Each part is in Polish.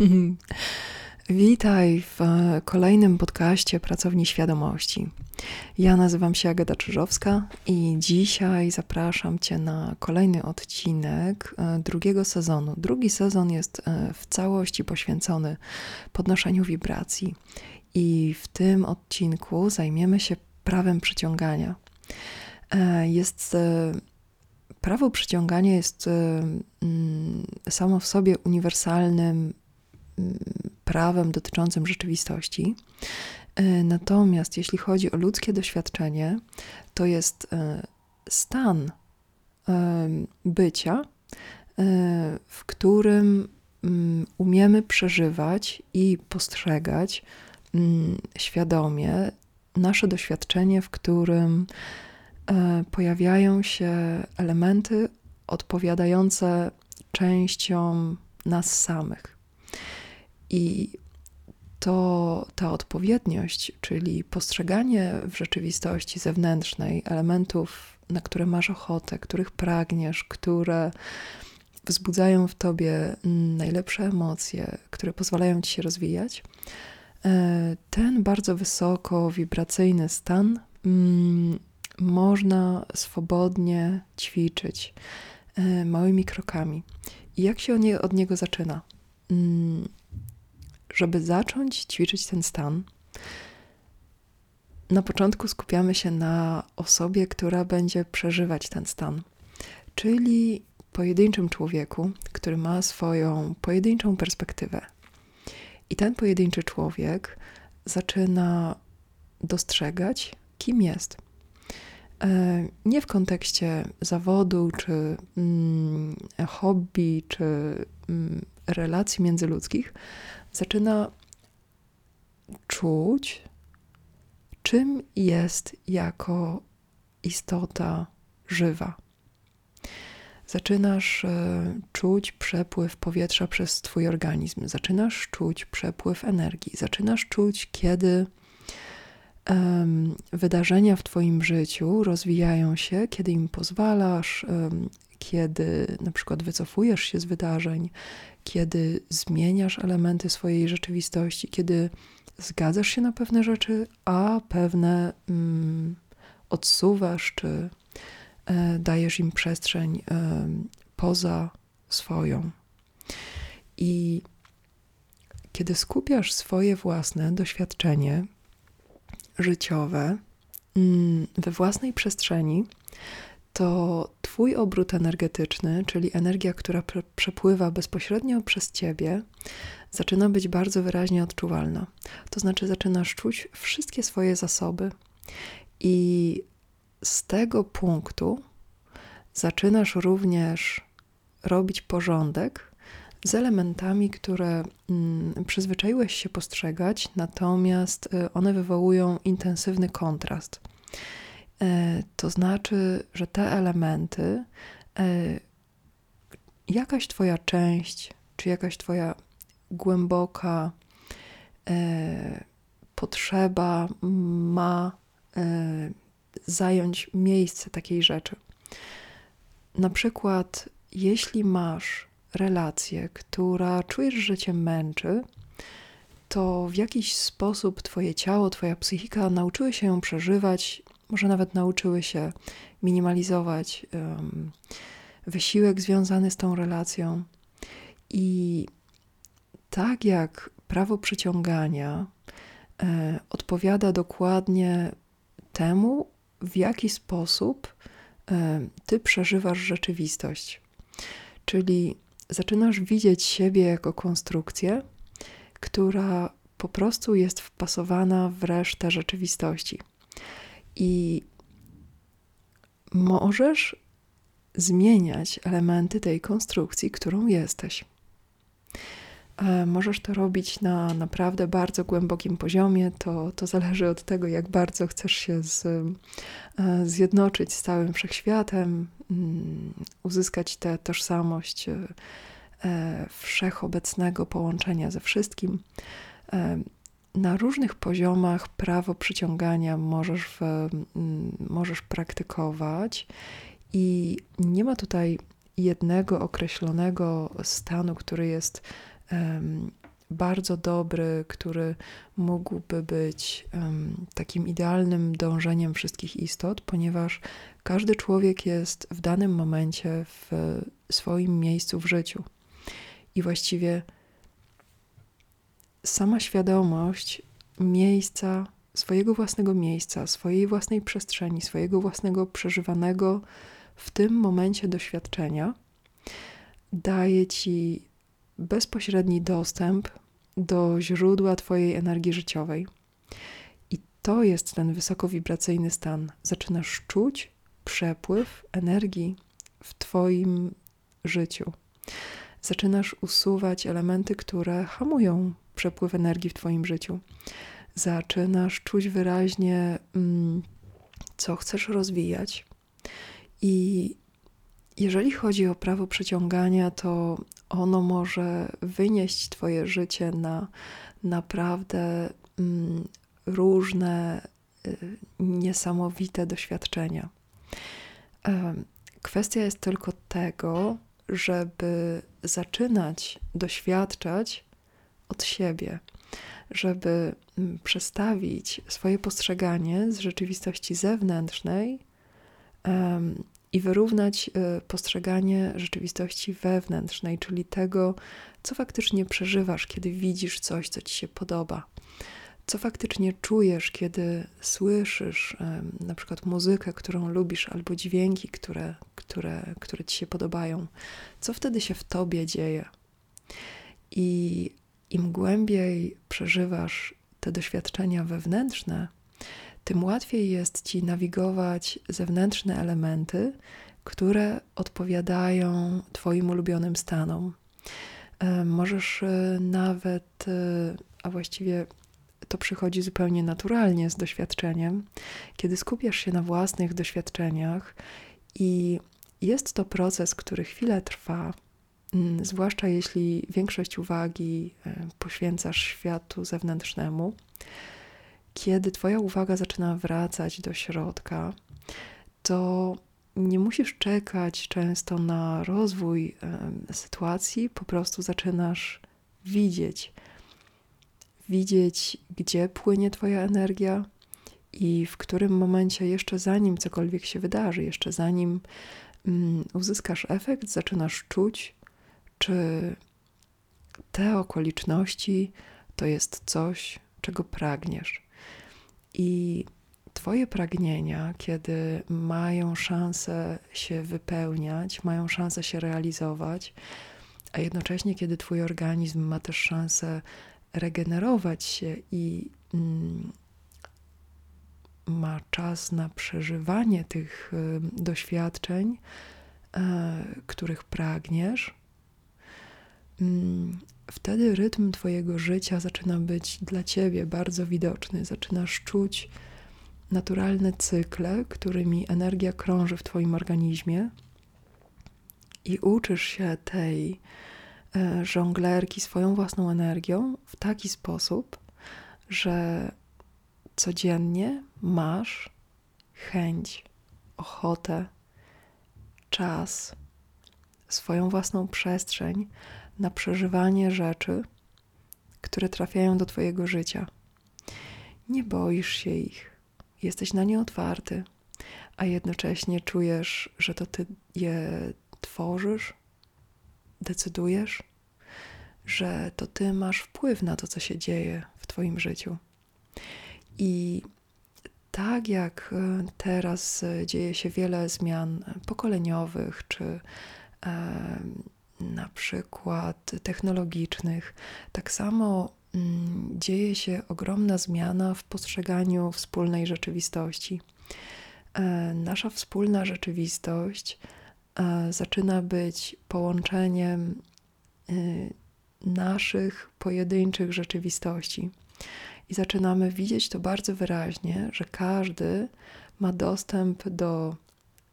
Witaj w e, kolejnym podcaście Pracowni Świadomości. Ja nazywam się Agata Czyżowska i dzisiaj zapraszam Cię na kolejny odcinek e, drugiego sezonu. Drugi sezon jest e, w całości poświęcony podnoszeniu wibracji i w tym odcinku zajmiemy się prawem przyciągania. Jest prawo przyciągania jest mm, samo w sobie uniwersalnym prawem dotyczącym rzeczywistości. E, natomiast jeśli chodzi o ludzkie doświadczenie, to jest e, stan e, bycia, w którym mm, umiemy przeżywać i postrzegać świadomie nasze doświadczenie, w którym pojawiają się elementy odpowiadające częściom nas samych. I to ta odpowiedniość, czyli postrzeganie w rzeczywistości zewnętrznej elementów, na które masz ochotę, których pragniesz, które wzbudzają w tobie najlepsze emocje, które pozwalają ci się rozwijać, e, ten bardzo wysoko wibracyjny stan mm, można swobodnie ćwiczyć e, małymi krokami. I jak się od niego zaczyna? Żeby zacząć ćwiczyć ten stan, na początku skupiamy się na osobie, która będzie przeżywać ten stan, czyli pojedynczym człowieku, który ma swoją pojedynczą perspektywę. I ten pojedynczy człowiek zaczyna dostrzegać, kim jest. E, nie w kontekście zawodu, czy mm, hobby, czy mm, relacji międzyludzkich, zaczyna czuć, czym jest jako istota żywa. Zaczynasz e, czuć przepływ powietrza przez Twój organizm, zaczynasz czuć przepływ energii, zaczynasz czuć, kiedy um, wydarzenia w Twoim życiu rozwijają się, kiedy im pozwalasz, um, kiedy na przykład wycofujesz się z wydarzeń, kiedy zmieniasz elementy swojej rzeczywistości, kiedy zgadzasz się na pewne rzeczy, a pewne mm, odsuwasz, czy e, dajesz im przestrzeń e, poza swoją. I kiedy skupiasz swoje własne doświadczenie życiowe mm, we własnej przestrzeni, to Twój obrót energetyczny, czyli energia, która przepływa bezpośrednio przez Ciebie, zaczyna być bardzo wyraźnie odczuwalna. To znaczy, zaczynasz czuć wszystkie swoje zasoby, i z tego punktu zaczynasz również robić porządek z elementami, które mm, przyzwyczaiłeś się postrzegać, natomiast y, one wywołują intensywny kontrast. E, to znaczy, że te elementy, e, jakaś Twoja część, czy jakaś Twoja głęboka e, potrzeba ma zająć miejsce takiej rzeczy. Na przykład, jeśli masz relację, która czujesz, że cię męczy, to w jakiś sposób Twoje ciało, Twoja psychika nauczyły się ją przeżywać może nawet nauczyły się minimalizować um, wysiłek związany z tą relacją. I tak jak prawo przyciągania e, odpowiada dokładnie temu, w jaki sposób e, ty przeżywasz rzeczywistość. Czyli zaczynasz widzieć siebie jako konstrukcję, która po prostu jest wpasowana w resztę rzeczywistości i możesz zmieniać elementy tej konstrukcji, którą jesteś. E, możesz to robić na naprawdę bardzo głębokim poziomie. To, to zależy od tego, jak bardzo chcesz się z, e, zjednoczyć z całym wszechświatem, mm, uzyskać tę tożsamość e, wszechobecnego połączenia ze wszystkim na różnych poziomach prawo przyciągania możesz, w, mm, możesz praktykować, i nie ma tutaj jednego określonego stanu, który jest bardzo dobry, który mógłby być takim idealnym dążeniem wszystkich istot, ponieważ każdy człowiek jest w danym momencie w swoim miejscu w życiu. I właściwie sama świadomość miejsca, swojego własnego miejsca, swojej własnej przestrzeni, swojego własnego przeżywanego w tym momencie doświadczenia daje ci bezpośredni dostęp do źródła Twojej energii życiowej. I to jest ten wysokowibracyjny stan. Zaczynasz czuć przepływ energii w Twoim życiu. Zaczynasz usuwać elementy, które hamują przepływ energii w Twoim życiu. Zaczynasz czuć wyraźnie, mm, co chcesz rozwijać. I jeżeli chodzi o prawo przyciągania, to ono może wynieść Twoje życie na naprawdę mm, różne, y, niesamowite doświadczenia. Kwestia jest tylko tego, żeby zaczynać doświadczać od siebie, żeby mm, przestawić swoje postrzeganie z rzeczywistości zewnętrznej i wyrównać e, postrzeganie rzeczywistości wewnętrznej, czyli tego, co faktycznie przeżywasz, kiedy widzisz coś, co ci się podoba. Co faktycznie czujesz, kiedy słyszysz na przykład muzykę, którą lubisz, albo dźwięki, które, które, które ci się podobają? Co wtedy się w tobie dzieje? I im głębiej przeżywasz te doświadczenia wewnętrzne, tym łatwiej jest ci nawigować zewnętrzne elementy, które odpowiadają Twoim ulubionym stanom. E, możesz e, nawet, e, a właściwie to przychodzi zupełnie naturalnie z doświadczeniem, kiedy skupiasz się na własnych doświadczeniach i jest to proces, który chwilę trwa, zwłaszcza jeśli większość uwagi poświęcasz światu zewnętrznemu kiedy Twoja uwaga zaczyna wracać do środka, to nie musisz czekać często na rozwój sytuacji, po prostu zaczynasz widzieć. Widzieć, gdzie płynie Twoja energia i w którym momencie, jeszcze zanim cokolwiek się wydarzy, jeszcze zanim um, uzyskasz efekt, zaczynasz czuć, czy te okoliczności to jest coś, czego pragniesz. I Twoje pragnienia, kiedy mają szansę się wypełniać, mają szansę się realizować, a jednocześnie, kiedy Twój organizm ma też szansę regenerować się i mm, ma czas na przeżywanie tych y, doświadczeń, y, których pragniesz, wtedy rytm Twojego życia zaczyna być dla Ciebie bardzo widoczny. Zaczynasz czuć naturalne cykle, którymi energia krąży w Twoim organizmie, i uczysz się tej e, żonglerki swoją własną energią w taki sposób, że codziennie masz chęć, ochotę, czas, swoją własną przestrzeń na przeżywanie rzeczy, które trafiają do Twojego życia. Nie boisz się ich, jesteś na nie otwarty, a jednocześnie czujesz, że to Ty je tworzysz, decydujesz, że to Ty masz wpływ na to, co się dzieje w Twoim życiu. I tak jak e, teraz e, dzieje się wiele zmian pokoleniowych czy na przykład technologicznych, tak samo mm, dzieje się ogromna zmiana w postrzeganiu wspólnej rzeczywistości. E, nasza wspólna rzeczywistość e, zaczyna być połączeniem e, naszych pojedynczych rzeczywistości. I zaczynamy widzieć to bardzo wyraźnie, że każdy ma dostęp do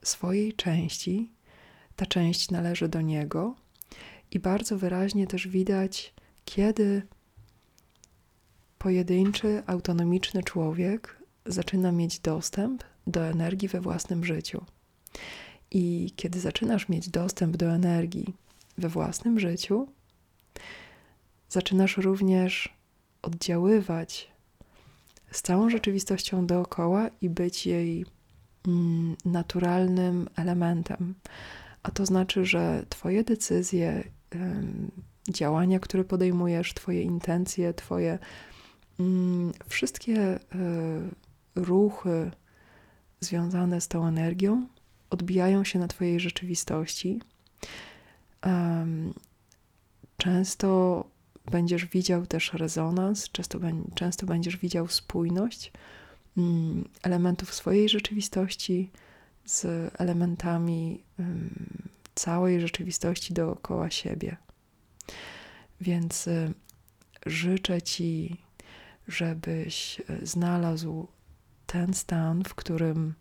swojej części, ta część należy do niego, i bardzo wyraźnie też widać, kiedy pojedynczy, autonomiczny człowiek zaczyna mieć dostęp do energii we własnym życiu. I kiedy zaczynasz mieć dostęp do energii we własnym życiu, zaczynasz również oddziaływać z całą rzeczywistością dookoła i być jej mm, naturalnym elementem. A to znaczy, że Twoje decyzje, działania, które podejmujesz, Twoje intencje, Twoje mm, wszystkie e, ruchy związane z tą energią odbijają się na Twojej rzeczywistości. Często będziesz widział też rezonans, często, będziesz widział spójność mm, elementów swojej rzeczywistości z elementami całej rzeczywistości dookoła siebie. Więc y, życzę Ci, żebyś y, znalazł ten stan, w którym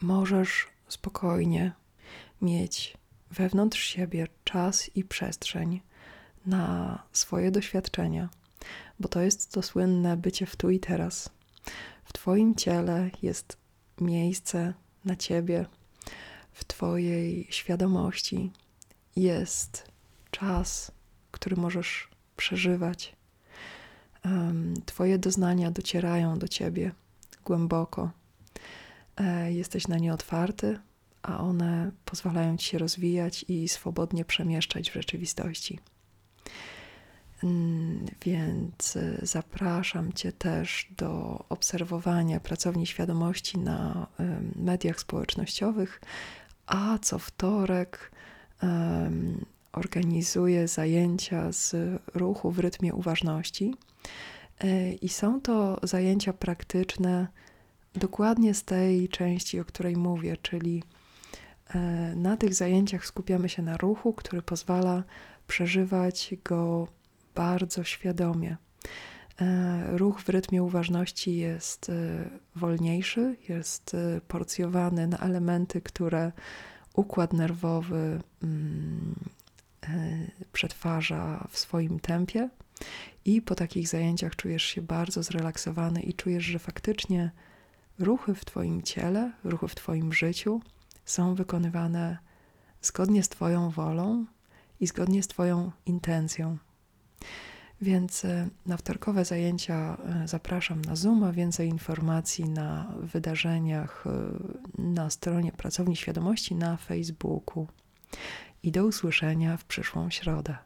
możesz spokojnie mieć wewnątrz siebie czas i przestrzeń na swoje doświadczenia, bo to jest to słynne bycie w tu i teraz. W Twoim ciele jest miejsce na Ciebie, w Twojej świadomości jest czas, który możesz przeżywać. Twoje doznania docierają do Ciebie głęboko. E, jesteś na nie otwarty, a one pozwalają ci się rozwijać i swobodnie przemieszczać w rzeczywistości. Mm, więc y, zapraszam Cię też do obserwowania pracowni świadomości na mediach społecznościowych, a co wtorek um, organizuję zajęcia z ruchu w rytmie uważności. E, I są to zajęcia praktyczne dokładnie z tej części, o której mówię, czyli e, na tych zajęciach skupiamy się na ruchu, który pozwala przeżywać go bardzo świadomie. E, ruch w rytmie uważności jest wolniejszy, jest porcjowany na elementy, które układ nerwowy mm, przetwarza w swoim tempie. I po takich zajęciach czujesz się bardzo zrelaksowany i czujesz, że faktycznie ruchy w Twoim ciele, ruchy w Twoim życiu są wykonywane zgodnie z Twoją wolą i zgodnie z Twoją intencją. Więc e, na wtorkowe zajęcia e, zapraszam na Zoom, więcej informacji na wydarzeniach e, na stronie Pracowni Świadomości na Facebooku. I do usłyszenia w przyszłą środę.